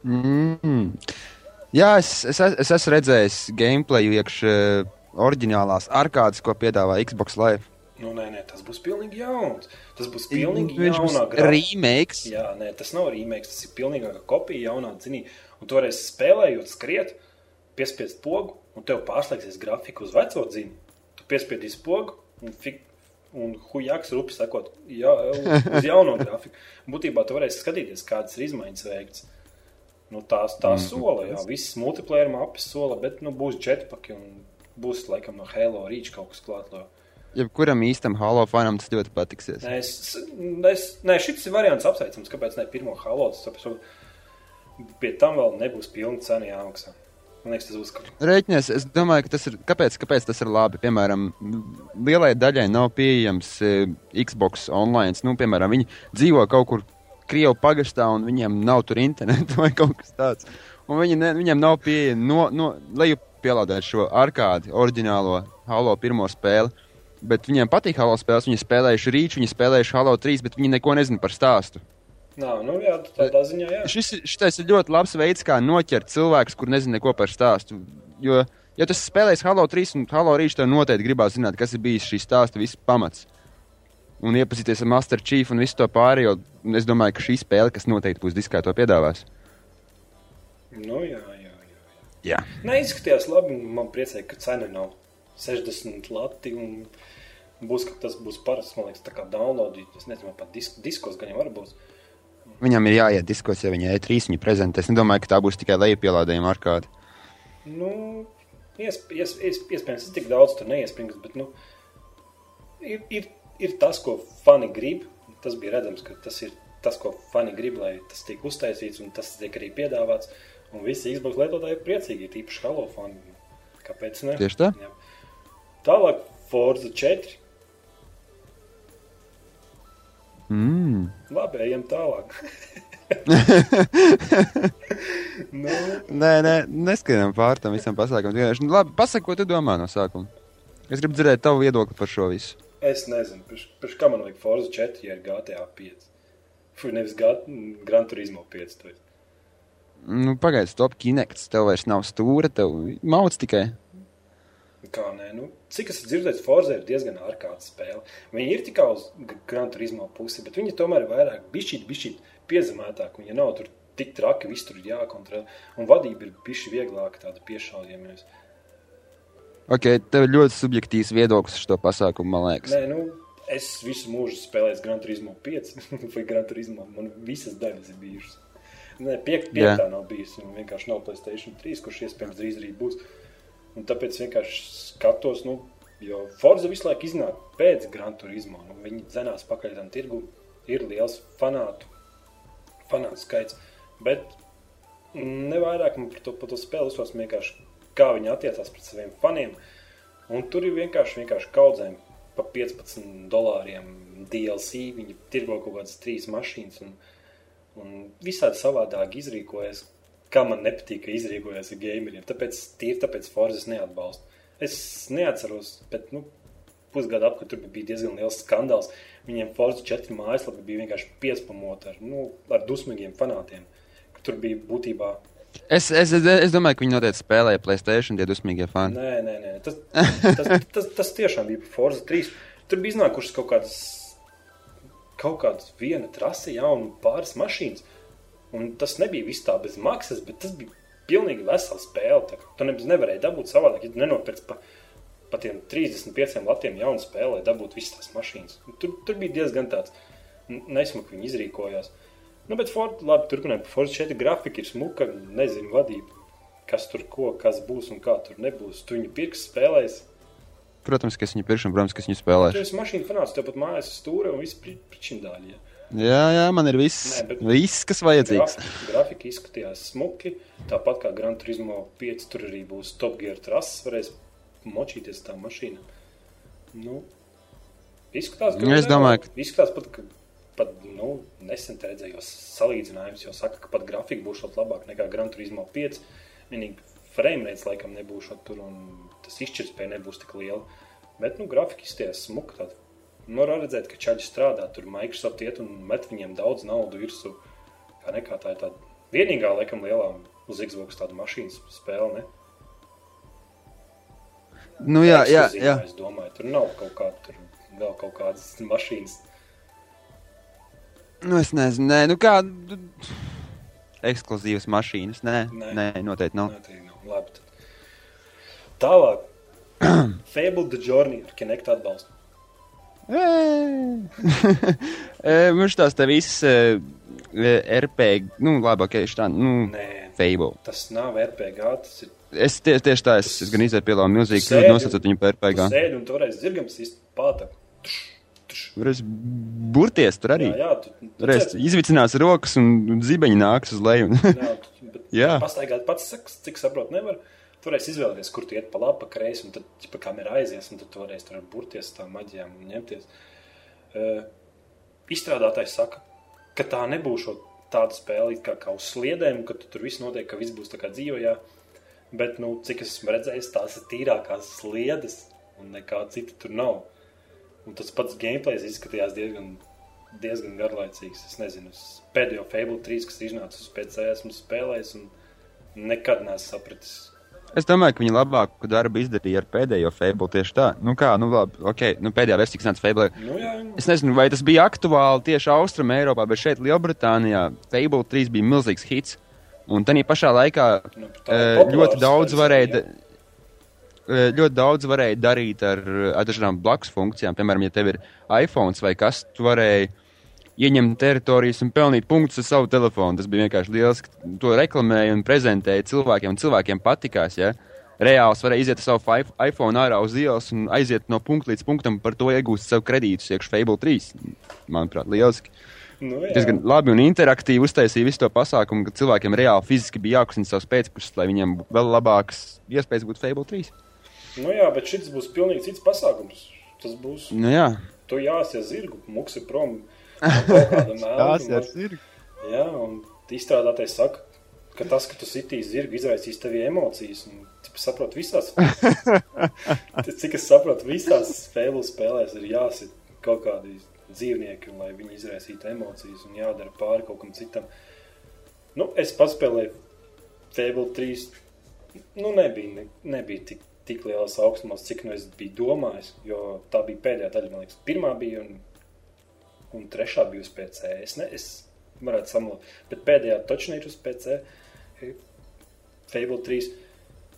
Speaker 2: Mm. Jā, es, es, es esmu redzējis gameplayu iekš uh, oriģinālās arkādes, ko piedāvā Xbox Live.
Speaker 1: Nu, nē, nē, tas būs pilnīgi jauns. Tas būs pilnīgi
Speaker 2: Viņš
Speaker 1: jaunā grafika.
Speaker 2: remakes.
Speaker 1: Jā, nē, tas nav remakes, tas ir pilnīgāka kopija, jaunā dzinī. Un toreiz spēlējot, skriet, piespiest pogu, un tev pārslēgsies grafika uz veco dzini. Tu piespiedīsi pogu, un, fik, un hujaks rupi sakot, jā, uz jauno grafiku. Būtībā tu varēsi skatīties, kādas ir izmaiņas veikts. Nu, tās tā
Speaker 2: Mhm.
Speaker 1: sola, jā, visas multiplayer mapes sola, bet nu, būs jetpaki un būs laikam no Halo Reach kaut kas klātlojums.
Speaker 2: Jebkuram īstam Halo fanam tas ļoti patiksies.
Speaker 1: Nē, es, es, nē, šis variants apsveicams, kāpēc ne pirmo halotu. Tāpēc, pie tam vēl nebūs pilna cena jāmaksā. Man liekas, tas būs kaut kas
Speaker 2: Rēķinies, es domāju, ka tas ir. Kāpēc, kāpēc tas ir labi? Piemēram, lielai daļai nav pieejams e, Xbox online. Nu, piemēram, viņi dzīvo kaut kur Krievijas pagastā, un viņiem nav tur interneta vai kaut kas tāds. Un viņi ne, viņiem nav pieeja no, no leju pielādēt šo arkādi, oriģinālo Halo pirmo spēli. Bet viņiem patīk Halo spēles. Viņi spēlējuši Rīču, viņi spēlējuši Halo 3, bet viņi neko nezina par stāstu.
Speaker 1: Nav, nu jā, tādā ziņā, jā.
Speaker 2: Šis, šitais ir ļoti labs veids, kā noķert cilvēkus, kur nezina neko par stāstu. Jo, ja tas spēlēs Halo 3 un Halo Reach, tad noteikti gribās zināt, kas ir bijis šī stāsta viss pamats. Un iepazīties ar Master Chief un visu to pārējo. Es domāju, ka šī spēle, kas noteikti būs diskā, to piedāvās.
Speaker 1: Nu, jā, jā. Nē, izskatījās labi. Man priecēja, ka cena nav 60 lati. Un būs, ka tas būs parasts, man liekas, tā kā downloadīt. Es nezinu, pat disk, diskos gan jau var būt.
Speaker 2: Viņam ir jāiet diskos, ja viņa E3 viņu prezentē. Es nedomāju, ka tā būs tikai lejupielādējuma ar kādu.
Speaker 1: Nu, iesp, ies, ies, iespējams, es tik daudz tur neiespringstu, bet nu, ir, ir, ir tas, ko fani grib. Tas bija redzams, ka tas ir tas, ko fani grib, lai tas tiek uztaisīts un tas tiek arī piedāvāts. Un visi Xbox lietotāji ir priecīgi, ir īpaši Halo fani. Kāpēc ne?
Speaker 2: Tieši tā.
Speaker 1: Jā. Tālāk, Forza 4.
Speaker 2: Mm.
Speaker 1: Labi, ejam tālāk. nu,
Speaker 2: Nē, nē, neskaidām pār tam visam pasākumam. Vienkārši, nu, Labi, pasaki, ko tu domā no sākuma. Es gribu dzirdēt tavu viedokli par šo visu.
Speaker 1: es nezinu, pirms kā man vajag Forza 4, ja ir GTA 5. Fui, nevis Gat- Gran Turismo 5. to es.
Speaker 2: Nu, Pagaidiet, stop, kinekts. Tev vairs nav stūra, tev mauc tikai.
Speaker 1: Kā nē, nu, cik es dzirdēju, Forza ir diezgan ārkārtas spēle. Viņi ir tikai uz Gran Turismo pusi, bet viņi tomēr ir vairāk bišķīt, bišķīt piezemētāk. Viņa nav tur tik traki, viss tur ir jākontrolē. Un vadība ir bišķi vieglāka tāda piešaujamības.
Speaker 2: Ok, tev ir ļoti subjektīvs viedoklis par šo pasākumu, man liekas.
Speaker 1: Nē, nu, es visu mūžu spēlēju Gran Turismo 5 vai Gran Turismo. Man visas daļas ir bijušas. Nē, piek, piektā nav bijusi. Vienkārši nav Playstation 3, kurš iespējams drīz arī būs. Un tāpēc vienkārši skatos, nu, jo Forza visu laiku iznāk pēc Gran Turismo. Nu, viņi dzenās pakaļ tam tirgu. Ir liels fanātu, fanātu skaits. Bet ne vairāk man par to, par to spēli uzsvars vienkārši, kā viņi attiecās pret saviem faniem. Un tur ir vienkārši, vienkārši kaudzēm pa 15 dolāriem DLC. Viņi tirgo kaut kādas trīs mašīnas un, un visādi savādāk izrīkojas. Kā man nepatīk, ka izrīkojas ar gameriem. Tāpēc tīri tāpēc Forza es neatbalstu. Es neatceros, bet nu, pusgadu apkārt tur bija diezgan liels skandāls. Viņiem Forza 4 mājaslapa bija vienkārši piespamota ar, nu, ar dusmīgiem fanātiem. Tur bija būtībā
Speaker 2: Es, es, es, es domāju, ka viņi noteikti spēlēja Playstation, tie dusmīgie fani.
Speaker 1: Nē, nē, nē. Tas, tas, tas, tas tiešām bija Forza 3. Tur bija iznākušas kaut kādas, kaut kādas viena trase, ja un pāris mašīnas. Un tas nebija viss tā bez maksas, bet tas bija pilnīgi vesela spēle. Tu nemaz nevarēji dabūt savādāk, ja tu nenopirci pa, pa tiem 35 latiem jaunu spēli, lai dabūtu visas tās mašīnas. Tur, tur bija diezgan tāds nesmuki viņi izrīkojās. Nu, bet Ford, labi, turpinājot, Forza 4 grafika ir smuka, nezinu vadība, kas tur ko, kas būs un kā tur nebūs. Tu viņu pirks spēlēs.
Speaker 2: Protams, ka es viņu pirkšu, un, protams, ka es viņu spēlēšu.
Speaker 1: esi mašīna fanāts, tev pat mājās stūra un viss pričindāļi. Ja.
Speaker 2: Jā, jā, man ir viss,
Speaker 1: Nē,
Speaker 2: viss kas vajadzīgs.
Speaker 1: Grafika, grafika izskatījās smuki, tāpat kā Gran Turismo 5, tur arī būs Top Gear trases, varēs močīties tā mašīna. Nu, izskatās,
Speaker 2: Nu, es domāju,
Speaker 1: ka... Izskatās pat, ka pat, nu, nesen redzējos salīdzinājums, jo saka, ka pat grafika būs šot labāk nekā Gran Turismo 5. Vienīgi frame rates laikam nebūs tur, un tas izšķirtspēja nebūs tik liela. Bet, nu, grafika izties smuka tāda. Nu, var redzēt, ka čaļi strādā, tur Microsoft iet un met viņiem daudz naudu virsū. Kā nekā tā ir tāda vienīgā, laikam, lielā uz Xbox tāda mašīnas spēle, ne?
Speaker 2: Nu, jā, jā, jā.
Speaker 1: Es domāju, tur nav kaut kāda, tur vēl kaut kādas mašīnas.
Speaker 2: Nu, es nezinu, nē, nu kā. Ekskluzīvas mašīnas. Nē,
Speaker 1: Nē.
Speaker 2: nē. noteikti nav.
Speaker 1: Tā nav. Labi. Tālāk. Fable the Journey ar Kinect atbalstu.
Speaker 2: Mums tās te visas eh, RPG, nu, labi, ok, šitā, nu,
Speaker 1: Nē,
Speaker 2: Fable.
Speaker 1: tas nav RPG, tas ir
Speaker 2: Es tieši, tieši tā, es, es gan izēju pie laba milzīgi, kļūdu
Speaker 1: un-
Speaker 2: nosacot viņu par RPG.
Speaker 1: Sēdi un toreiz zirgams īsti pāta.
Speaker 2: Varēs burties tur arī.
Speaker 1: Jā, jā, tu, tu
Speaker 2: Varēs
Speaker 1: cer-
Speaker 2: izvicinās rokas un zibeņi nāks uz leju.
Speaker 1: jā, tu, bet
Speaker 2: Jā.
Speaker 1: pastaigāt pats, cik saprot, nevar. Tu varēsi izvēlēties, kur tu iet pa labi, pa kreisi, un tad, pa kamera aizies, un tad tu varēsi tur burties tām maģijām un ņemties. Uh, izstrādātājs saka, ka tā nebūs tāda spēle kā, kā uz sliedēm, ka tu tur viss notiek, ka viss būs tā kā dzīvojā. Bet, nu, cik es esmu redzējis, tās ir tīrākās sliedes, un nekā cita tur nav. Un tas pats gameplay izskatījās diezgan, diezgan garlaicīgs. Es nezinu, es pēdējo Fable 3, kas iznāca uz PC, esmu spēlējis, un nekad neesmu sapratis.
Speaker 2: Es domāju, ka viņi labāku darbu izdarīja ar pēdējo Fable tieši tā. Nu kā, nu labi, ok, nu pēdējā versija, kas nāca Fable.
Speaker 1: Nu, jā,
Speaker 2: Es nezinu, vai tas bija aktuāli tieši Austrum Eiropā, bet šeit Lielbritānijā Fable 3 bija milzīgs hits. Un tā pašā laikā
Speaker 1: Nu,
Speaker 2: eh, ļoti daudz varēja,
Speaker 1: jā.
Speaker 2: eh, ļoti daudz varēja darīt ar, ar dažādām blakus funkcijām. Piemēram, ja tev ir iPhone vai kas, tu varēji ieņemt teritorijas un pelnīt punktus ar savu telefonu. Tas bija vienkārši liels, ka to reklamēja un prezentēja cilvēkiem, un cilvēkiem patikās. Ja? Reāls varēja iziet ar savu iPhone ārā uz ielas un aiziet no punkta līdz punktam, par to iegūst sev kredītus iekš Fable 3. Manuprāt, lieliski.
Speaker 1: Nu,
Speaker 2: diezgan labi un interaktīvi uztaisīja visu to pasākumu, ka cilvēkiem reāli fiziski bija jākustina savs pēcpusdienas, lai viņiem būtu vēl labākas iespējas būt Fable 3.
Speaker 1: Nu, jā, bet šis būs pilnīgi cits pasākums. Tas būs.
Speaker 2: Nu, jā,
Speaker 1: Tu jāsies zirgu, muksi prom. no un-
Speaker 2: ir.
Speaker 1: Jā, un izstrādātais saka, ka tas, ka tu sitīsi zirgu, izraisīs tevi emocijas. Un, cik es saprotu, visās, cik es saprotu, visās spēles spēlēs ir jāsit kaut kādi dzīvnieki, lai viņi izraisītu emocijas un jādara pāri kaut kam citam. Nu, es paspēlēju Fable 3. Nu, nebija, ne, nebija tik, tik lielas augstumos, cik nu es biju domājis, jo tā bija pēdējā daļa, man liekas, pirmā bija un, un trešā bija uz PC. Es, ne, es varētu samulot, bet pēdējā točnī ir uz PC. Fable 3.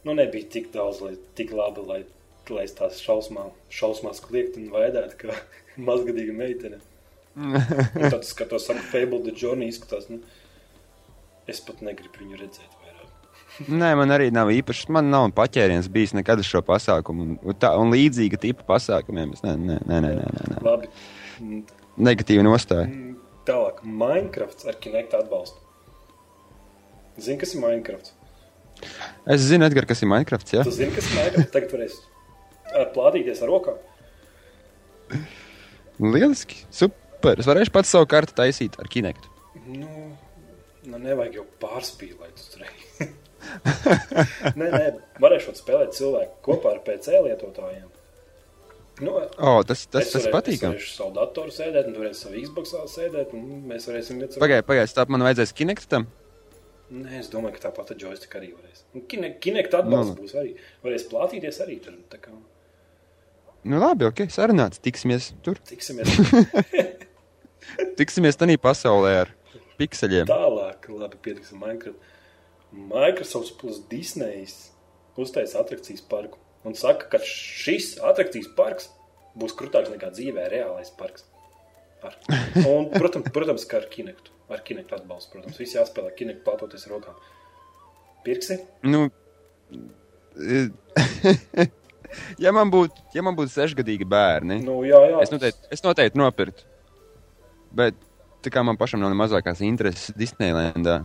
Speaker 1: Nu, nebija tik daudz, lai tik labi, lai, lai es tās šausmā, šausmās kliegt un vaidētu, kā mazgadīga meitene. Un tad es skatos, saku, Fable the Journey izskatās, nu, es pat negribu viņu redzēt.
Speaker 2: Nē, man arī nav īpaši. Man nav paķēriens bijis nekad uz šo pasākumu. Un, tā, un līdzīga tipa pasākumiem. Es, nē, nē, nē, nē, nē, nē.
Speaker 1: Labi.
Speaker 2: Negatīva nostāja.
Speaker 1: mm, Tālāk, Minecraft ar Kinect atbalstu. Zini, kas ir Minecraft?
Speaker 2: Es zinu, Edgars, kas ir Minecraft. Ja?
Speaker 1: Tu zini, kas ir Minecraft? Tagad varēs ar plādīties ar rokām.
Speaker 2: Lieliski, super. Es varēšu pats savu kartu taisīt ar Kinektu.
Speaker 1: Nu, nu nevajag jau pārspīlēt uzreiz. nē, nē, varēšu spēlēt cilvēku kopā ar PC lietotājiem. Nu,
Speaker 2: O, tas tas, tas patīkami.
Speaker 1: Es varēšu savu datoru sēdēt, un tu varēsi savu Xbox sēdēt, un mēs varēsim iet
Speaker 2: Pagaidiet, pagaidiet, tā man vajadzēs Kinektam.
Speaker 1: Nē, es domāju, ka tāpat ar joystick arī varēs. Kine, Kinect atbalsts
Speaker 2: Nu.
Speaker 1: būs arī. Varēs plātīties arī tur. Tā kā
Speaker 2: Nu, labi, ok, sarunāts. Tiksimies tur.
Speaker 1: tiksimies
Speaker 2: Tiksimies tādā pasaulē ar pikseļiem.
Speaker 1: tālāk. Labi, pietiksim Minecraft. Microsoft plus Disney uztaisa atrakcijas parku. Un saka, ka šis atrakcijas parks būs krūtāks nekā dzīvē reālais parks. Ar. Un, protams, protams, ka ar Kinectu. Ar Kinectu atbalstu, protams. Visi jāspēlē Kinectu plātoties ar rokām. Pirksi?
Speaker 2: Nu, ja man būtu ja būtu sešgadīgi bērni,
Speaker 1: Nu, jā, jā.
Speaker 2: es noteikti, es noteikti nopirktu. Bet tā kā man pašam nav ne mazākās intereses Disneylandā.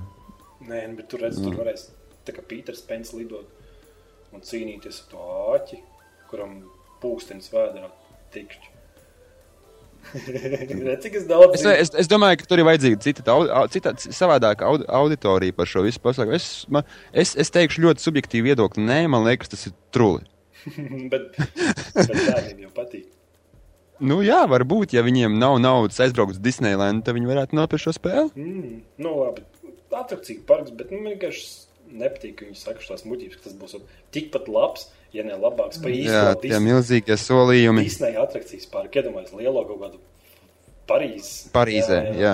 Speaker 1: Nē, nu, bet tur redz, tur varēs tā kā Pīters Pens lidot un cīnīties ar to āķi, kuram pūkstenis vēdā tikšķi. Cik es
Speaker 2: Es, es, es domāju, ka tur ir vajadzīga cita, cita savādāka audi, auditorija par šo visu pasākumu. Es, man, es, es teikšu ļoti subjektīvu viedokli. Nē, man liekas, tas ir truli.
Speaker 1: bet, bet bērniem jau patīk.
Speaker 2: Nu, jā, varbūt, ja viņiem nav naudas aizbraukt uz Disneylandu, tad viņi varētu nopirkt šo spēli.
Speaker 1: Mm, nu, labi, atrakcijas parks, bet nu, vienkārši nepatīk, ka viņi saka šās muļķības, ka tas būs tikpat labs, ja ne labāks par
Speaker 2: Jā,
Speaker 1: īstenībā.
Speaker 2: tie milzīgie solījumi
Speaker 1: Disney atrakcijas parku, iedomājieties, lielo kaut kādu Parīzes.
Speaker 2: Parīzē. Jā,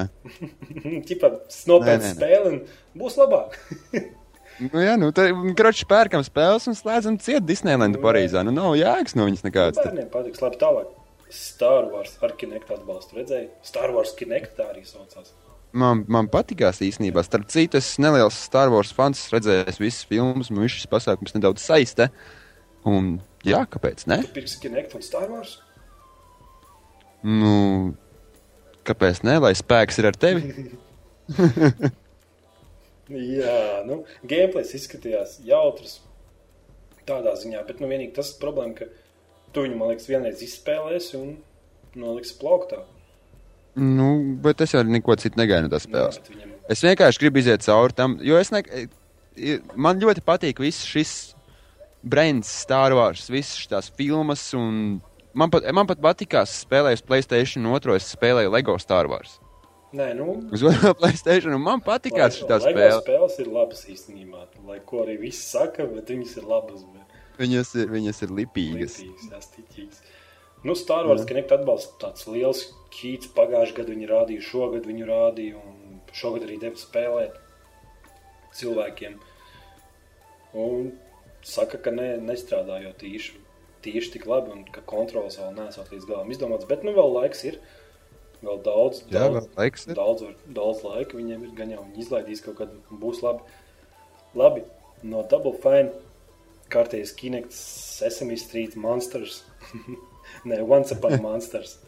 Speaker 1: Tipā
Speaker 2: Nē, nē,
Speaker 1: nopietna
Speaker 2: nē.
Speaker 1: spēle un būs labāk.
Speaker 2: nu, jā nu, tad kroķis pērkam spēles un slēdzam ciet Disneylandu Parīzā. Nu, nav jēgas no viņas nekāds. Tad.
Speaker 1: Bērniem patiks labi tālāk. Star Wars ar Kinect atbalstu redzēju. Star Wars Kinect tā arī saucās.
Speaker 2: Man, man patīkās īstenībā. Starp citu, es neliels Star Wars fans, redzējis visas filmas, man šis pasākums nedaudz saiste. Un, jā, kāpēc? Ne?
Speaker 1: Tu pirksi Kinect un Star Wars?
Speaker 2: Nu, kāpēc ne? Lai spēks ir ar tevi.
Speaker 1: Jā, nu, gameplays izskatījās jautrs tādā ziņā, bet nu vienīgi tas problēma, ka tu viņu, man liekas, vienreiz izspēlēsi un noliksi plauktā.
Speaker 2: Nu, bet es jau neko citu negaidu no tās spēles. Es vienkārši gribu iziet cauri tam, jo es ne... man ļoti patīk viss šis brands, Star Wars, visas šīs filmas. un Man pat, man pat patīkās spēlēt uz Playstation 2, es spēlēju Lego Star Wars.
Speaker 1: Nē, nu,
Speaker 2: Uz otro Playstation, un man patīkās šī
Speaker 1: Lego
Speaker 2: spēle.
Speaker 1: spēles ir labas īstenībā. Lai ko arī viss saka, bet viņas ir labas. Bet...
Speaker 2: Viņas ir, viņas ir lipīgas.
Speaker 1: Līdzīgas, jā, stiķīgas. Nu, Star Wars Connect atbalsta tāds liels kīts. Pagājušajā gadā viņi rādīja, šogad viņi rādīja, un šogad arī deva spēlēt cilvēkiem. Un saka, ka ne, nestrādājot īši, tīši tik labi, un ka kontrols vēl nesot līdz galam izdomāts. Bet nu vēl laiks ir. Vēl daudz,
Speaker 2: Jā,
Speaker 1: daudz,
Speaker 2: vēl laiks ir.
Speaker 1: daudz, var- daudz laika viņiem ir. Gan jau viņi izlaidīs kaut kad, būs labi. Labi, no Double Fine kārtējas Kinect Sesame Street Monsters. Nē, Once Upon a Monsters.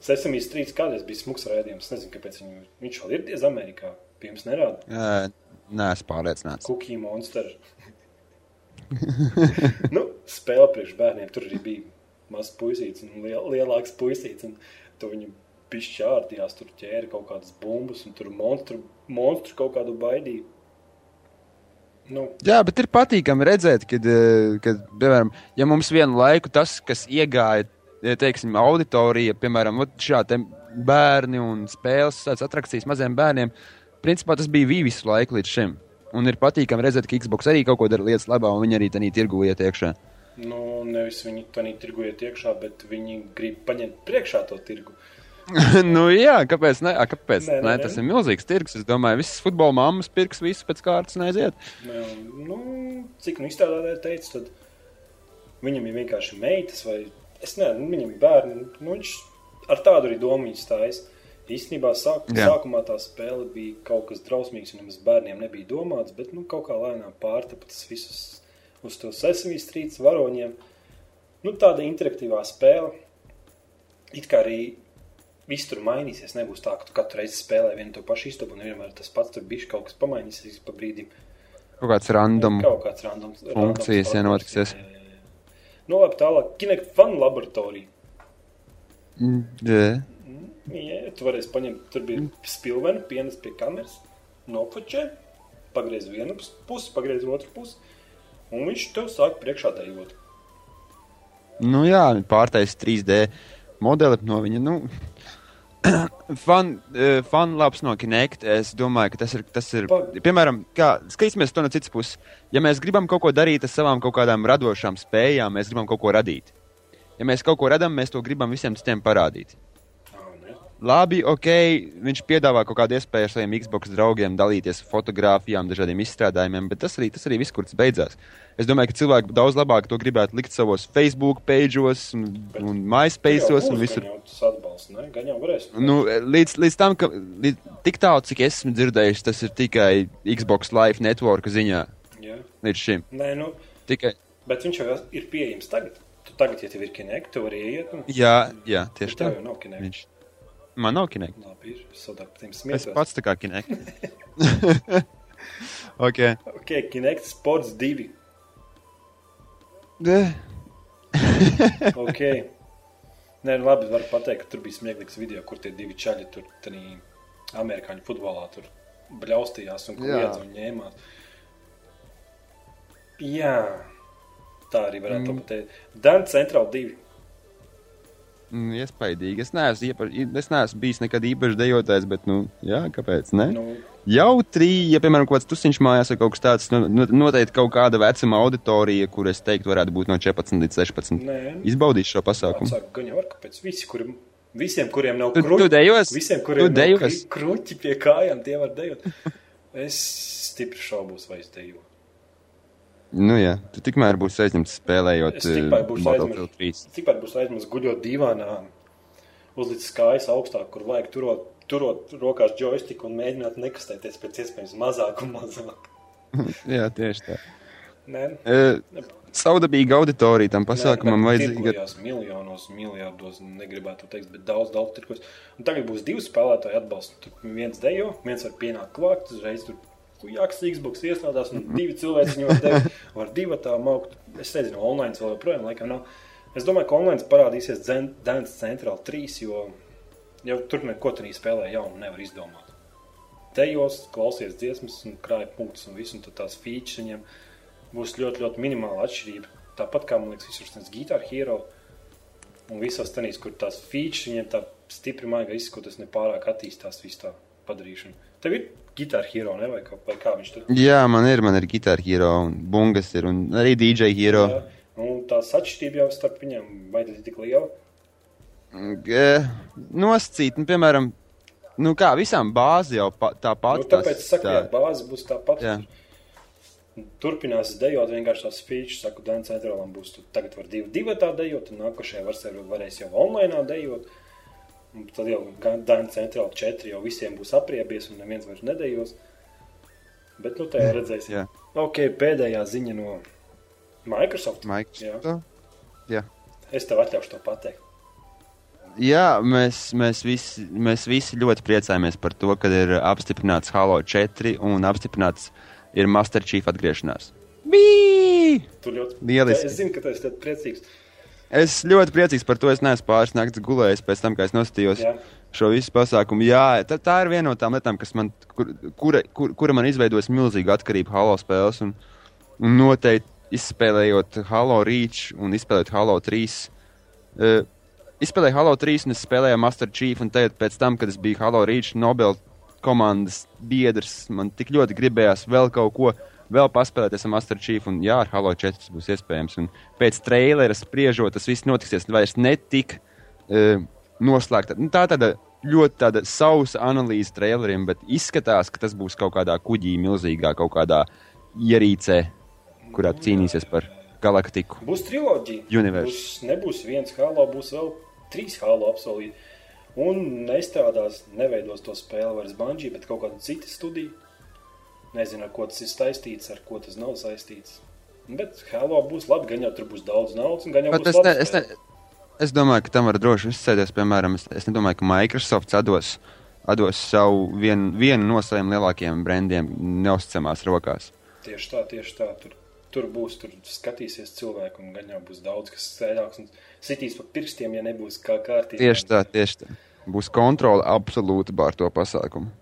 Speaker 1: Sesame Street kādreiz bija smags rādījums. Es nezinu, kāpēc viņu, viņš vēl ir diez Amerikā. Pirms nerāda.
Speaker 2: Jā, Nē, es pārliecināts.
Speaker 1: Cookie Monster. nu, spēle priekš bērniem. Tur arī bija mazs puisīts un liel, lielāks puisīts. Un tu viņu pišķi ārdījās, tur ķēra kaut kādas bumbas un tur monstru, monstru kaut kādu baidīju. Nu,
Speaker 2: Jā, bet ir patīkami redzēt, kad, eh, kad piemēram, ja mums vienu laiku tas, kas iegāja, ja teiksim, auditorija, piemēram, šādi bērni un spēles, tādas atrakcijas maziem bērniem, principā tas bija visu laiku līdz šim. Un ir patīkami redzēt, ka Xbox arī kaut ko dara lietas labā, un viņi arī tādā tirgu iet iekšā.
Speaker 1: nu, nevis viņi to tirgojiet iekšā, bet viņi grib paņemt priekšā to tirgu.
Speaker 2: nu, jā, kāpēc? Ne? A, kāpēc?
Speaker 1: Nē,
Speaker 2: Nē,
Speaker 1: nē,
Speaker 2: nē,
Speaker 1: nē.
Speaker 2: tas ir milzīgs tirgus. Es domāju, visas futbola mammas pirks visu pēc kārtas un aiziet.
Speaker 1: Nu, nu, cik nu izstrādātāji teica, tad viņam ir vienkārši meitas, vai es nezinu, viņam ir bērni. Nu, viņš ar tādu arī domu stājas. Īstenībā sāk,
Speaker 2: Jā.
Speaker 1: sākumā tā spēle bija kaut kas drausmīgs, un nemaz bērniem nebija domāts, bet nu, kaut kā lēnām pārtapa tas visus uz to Sesame Street varoņiem. Nu, tāda interaktīvā spēle. It kā arī viss tur mainīsies. Nebūs tā, ka tu katru reizi spēlē vienu to pašu istabu, un vienmēr tas pats tur bija kaut kas pamainīsies pa brīdim.
Speaker 2: Kaut kāds random.
Speaker 1: Kaut kāds randoms.
Speaker 2: funkcijas, ja notiksies.
Speaker 1: Jā, jā, jā. Nu, labi, tālāk. Kinect Fun Laboratory.
Speaker 2: Mm, jā.
Speaker 1: Jā, tu varēsi paņemt, tur bija spilvena, pienes pie kameras, nofočē, pagriez vienu pus- pusi, pagriez otru pusi, un viņš tev sāk priekšā dejot.
Speaker 2: Nu, jā, pārtais 3D modeli no viņa. Nu, fan, eh, fan labs no Kinect. Es domāju, ka tas ir. Tas ir piemēram, kā, skatīsimies to no citas puses. Ja mēs gribam kaut ko darīt ar savām kaut kādām radošām spējām, mēs gribam kaut ko radīt. Ja mēs kaut ko radām, mēs to gribam visiem citiem parādīt. Labi, ok, viņš piedāvā kaut kādu iespēju ar saviem Xbox draugiem dalīties ar fotografijām, dažādiem izstrādājumiem, bet tas arī, tas arī viss, kur tas beidzās. Es domāju, ka cilvēki daudz labāk to gribētu likt savos Facebook pageos un,
Speaker 1: Bet-
Speaker 2: un MySpaceos un visur.
Speaker 1: Atbalsts, varēs.
Speaker 2: Nu, līdz, līdz tam, ka līdz, tik tālu, cik esmu dzirdējis, tas ir tikai Xbox Live network ziņā
Speaker 1: Jā.
Speaker 2: līdz šim.
Speaker 1: Nē, nu,
Speaker 2: Tikai,
Speaker 1: bet viņš jau ir pieejams tagad. Tu tagad, ja tev ir Kinect, tu vari iet un...
Speaker 2: jā, jā, tieši tā.
Speaker 1: Tev jau nav Kinect.
Speaker 2: Viņš, man nav Kinect.
Speaker 1: Labi, ir tiem
Speaker 2: Es pats tā kā Kinect. ok.
Speaker 1: Ok, Kinect Sports 2.
Speaker 2: Eh,
Speaker 1: Ok. Nē, nu labi, var pateikt, ka tur bija smieklīgs video, kur tie divi čaļi tur tādā amerikāņu futbolā tur bļaustījās un kliedz un ņēmās. Jā, tā arī varētu
Speaker 2: mm.
Speaker 1: pateikt. Dan Central 2.
Speaker 2: Mm, iespaidīgi. Es neesmu, iepa, es neesmu bijis nekad īpaši dejotājs, bet, nu, jā, kāpēc? Ne?
Speaker 1: Nu,
Speaker 2: Jau trīs, ja, piemēram, kaut kāds tusiņš mājās vai kaut kas tāds, nu, nu, noteikti kaut kāda vecuma auditorija, kur es teiktu, varētu būt no 14 līdz 16.
Speaker 1: nē,
Speaker 2: Izbaudīt šo pasākumu.
Speaker 1: Atsāk, gan jau var, kāpēc visi, kuriem, visiem, kuriem nav
Speaker 2: Tu, tu
Speaker 1: kruķi,
Speaker 2: dejos?
Speaker 1: visiem,
Speaker 2: Tu
Speaker 1: kuriem nav
Speaker 2: dejos?
Speaker 1: kri- kruķi pie kājām, tie var dejot. Es stipri šaubos, vai es deju.
Speaker 2: Nu, jā, tu tikmēr būsi aizņemts spēlējot
Speaker 1: tikmēr
Speaker 2: Battlefield
Speaker 1: aizmirst.
Speaker 2: 3.
Speaker 1: Tikpat būs aizmirst guļot divānā, uzlicis kājas augstāk, kur vajag turot, turot rokās joystick un mēģināt nekastēties pēc iespējas mazāk un mazāk.
Speaker 2: Jā, tieši tā.
Speaker 1: Nē,
Speaker 2: E, Saudabīga auditorija tam pasākumam vajadzīga.
Speaker 1: Tirgojās miljonos, miljardos, negribētu teikt, bet daudz, daudz tirgos. Un tagad būs divi spēlētāji atbalsta. Tur viens dejo, viens var pienākt klāt, uzreiz tur kujāks Xbox iestrādās, un divi cilvēki dejo, var divi tā maukt. Es nezinu, online vēl joprojām laikam nav. Es domāju, ka online parādīsies Dance Central 3, jo jau tur neko tur spēlē jaunu nevar izdomāt. Tejos klausies dziesmas un krāja punktus un visu, un tad tās features viņiem būs ļoti, ļoti minimāla atšķirība. Tāpat kā man liekas, visur tas Guitar Hero un visos tenīs, kur tās features viņiem tā stipri maiga izskatās, nepārāk attīstās visu tā padarīšanu. Tev ir Guitar Hero, ne? Vai, kā, vai kā viņš tur
Speaker 2: Jā, man ir, man ir Guitar Hero un Bungas ir un arī DJ Hero.
Speaker 1: Jā, un tās atšķirība jau starp viņiem, vai tas ir tik liela?
Speaker 2: Nosacīt, nu, piemēram, nu kā visām bāzi jau pa, tāpat.
Speaker 1: Nu, tāpēc es saku,
Speaker 2: tā-
Speaker 1: jā, bāze būs tāpat.
Speaker 2: Jā.
Speaker 1: Turpinās dejot vienkārši tās features, saku, Dance Centralam būs, tu tagad var divi, divi tā dejot, un nākošajā versijā varēs jau online dejot. Un tad jau Dance Central 4 jau visiem būs apriebies, un neviens vairs nedējos. Bet, nu, tā jau redzēsim.
Speaker 2: Jā.
Speaker 1: Ok, pēdējā ziņa no Microsoft.
Speaker 2: Microsoft. Jā.
Speaker 1: Es tev atļaušu to pateikt.
Speaker 2: Jā, mēs, mēs, visi, mēs visi ļoti priecājamies par to, ka ir apstiprināts Halo 4 un apstiprināts ir Master Chief atgriešanās. Bija!
Speaker 1: Tu ļoti
Speaker 2: Lieliski.
Speaker 1: Es zinu, ka esi ļoti priecīgs.
Speaker 2: Es ļoti priecīgs par to. Es neesmu pāris naktis gulējis pēc tam, kad es nostājos šo visu pasākumu. Jā, tā, tā ir viena no tām lietām, kas man, kur, kura, kur, kura man izveidojas milzīgu atkarību Halo spēles. Un, un noteikti izspēlējot Halo Reach un izspēlējot Halo 3. Uh, izspēlēju Halo 3 un es spēlēju Master Chief. Un tagad, pēc tam, kad es biju Halo Reach Nobel komandas biedrs, man tik ļoti gribējās vēl kaut ko. Vēl paspēlēties ar Master Chief, un jā, ar Halo 4 tas būs iespējams. Un pēc trailera spriežot, tas viss notiksies vairs ne tik uh, noslēgta. Nu, tā tāda ļoti tāda sausa analīze traileriem, bet izskatās, ka tas būs kaut kādā kuģī, milzīgā kaut kādā ierīcē, kurā cīnīsies par galaktiku.
Speaker 1: Būs triloģija.
Speaker 2: Universe.
Speaker 1: Būs, nebūs viens halo, būs vēl trīs halo apsolīti. Un nestrādās, neveidos to spēli vairs Banģī, bet kaut kāda cita studija. Nezinu, ar ko tas ir saistīts, ar ko tas nav saistīts. Bet halo būs labi, gan jau tur būs daudz naudas, un gan jau būs
Speaker 2: es, ne, es, ne, es domāju, ka tam var droši izsēties. Piemēram, es, es nedomāju, ka Microsoft atdos, atdos savu vienu, vienu no saviem lielākajiem brandiem neusticamās rokās.
Speaker 1: Tieši tā, tieši tā. Tur, tur būs, tur skatīsies cilvēki, un gan jau būs daudz, kas sēdāks un sitīs pa pirkstiem, ja nebūs kā kārtībā.
Speaker 2: Tieši tā, tieši tā. Būs kontrole absolūti pār to pasākumu.